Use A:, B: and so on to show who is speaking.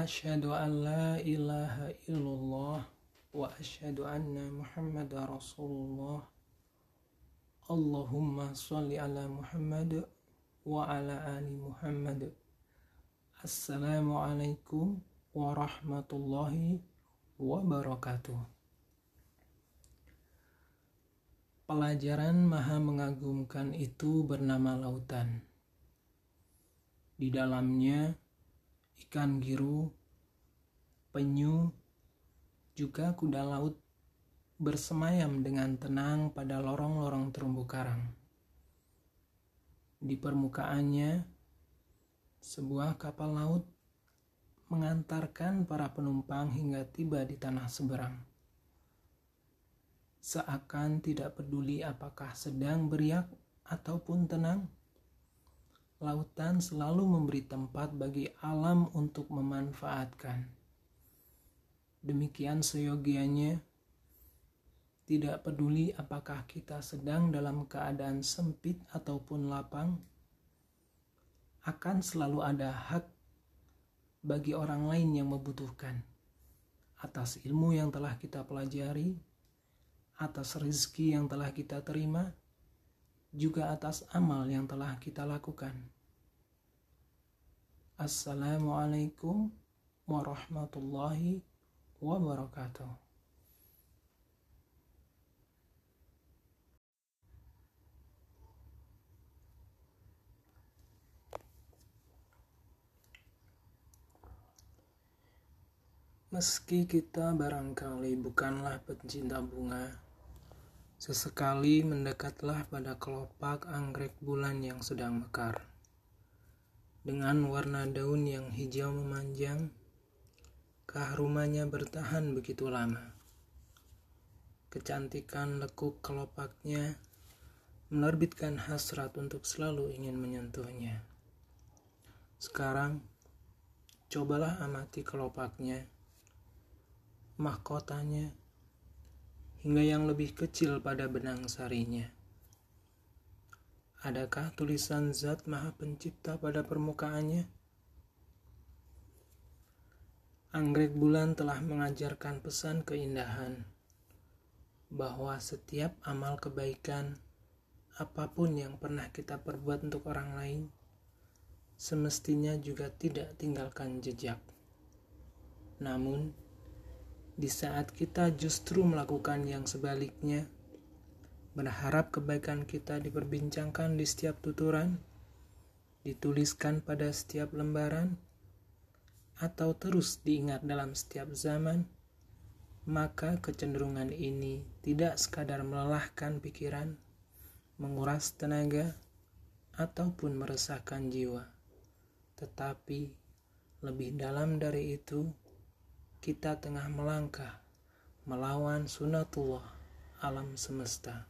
A: Asyhadu an la ilaha illallah wa asyhadu anna Muhammad Rasulullah. Allahumma sholli ala Muhammad wa ala ali Muhammad. Assalamualaikum warahmatullahi wabarakatuh. Pelajaran maha mengagumkan itu bernama lautan. Di dalamnya ikan giru, penyu, juga kuda laut bersemayam dengan tenang pada lorong-lorong terumbu karang. Di permukaannya, sebuah kapal laut mengantarkan para penumpang hingga tiba di tanah seberang. Seakan tidak peduli apakah sedang beriak ataupun tenang, lautan selalu memberi tempat bagi alam untuk memanfaatkan. Demikian seyogianya, tidak peduli apakah kita sedang dalam keadaan sempit ataupun lapang, akan selalu ada hak bagi orang lain yang membutuhkan atas ilmu yang telah kita pelajari, atas rezeki yang telah kita terima, juga atas amal yang telah kita lakukan. Assalamualaikum warahmatullahi wabarakatuh. Meski kita barangkali bukanlah pencinta bunga, Sesekali mendekatlah pada kelopak anggrek bulan yang sedang mekar. Dengan warna daun yang hijau memanjang, keharumannya bertahan begitu lama. Kecantikan lekuk kelopaknya menerbitkan hasrat untuk selalu ingin menyentuhnya. Sekarang, cobalah amati kelopaknya, mahkotanya, hingga yang lebih kecil pada benang sarinya. Adakah tulisan Zat Maha Pencipta pada permukaannya? Anggrek bulan telah mengajarkan pesan keindahan bahwa setiap amal kebaikan, apa pun yang pernah kita perbuat untuk orang lain, semestinya juga tidak tinggalkan jejak. Namun, di saat kita justru melakukan yang sebaliknya, berharap kebaikan kita diperbincangkan di setiap tuturan, dituliskan pada setiap lembaran, atau terus diingat dalam setiap zaman, maka kecenderungan ini tidak sekadar melelahkan pikiran, menguras tenaga, ataupun meresahkan jiwa, tetapi lebih dalam dari itu kita tengah melangkah melawan sunatullah alam semesta.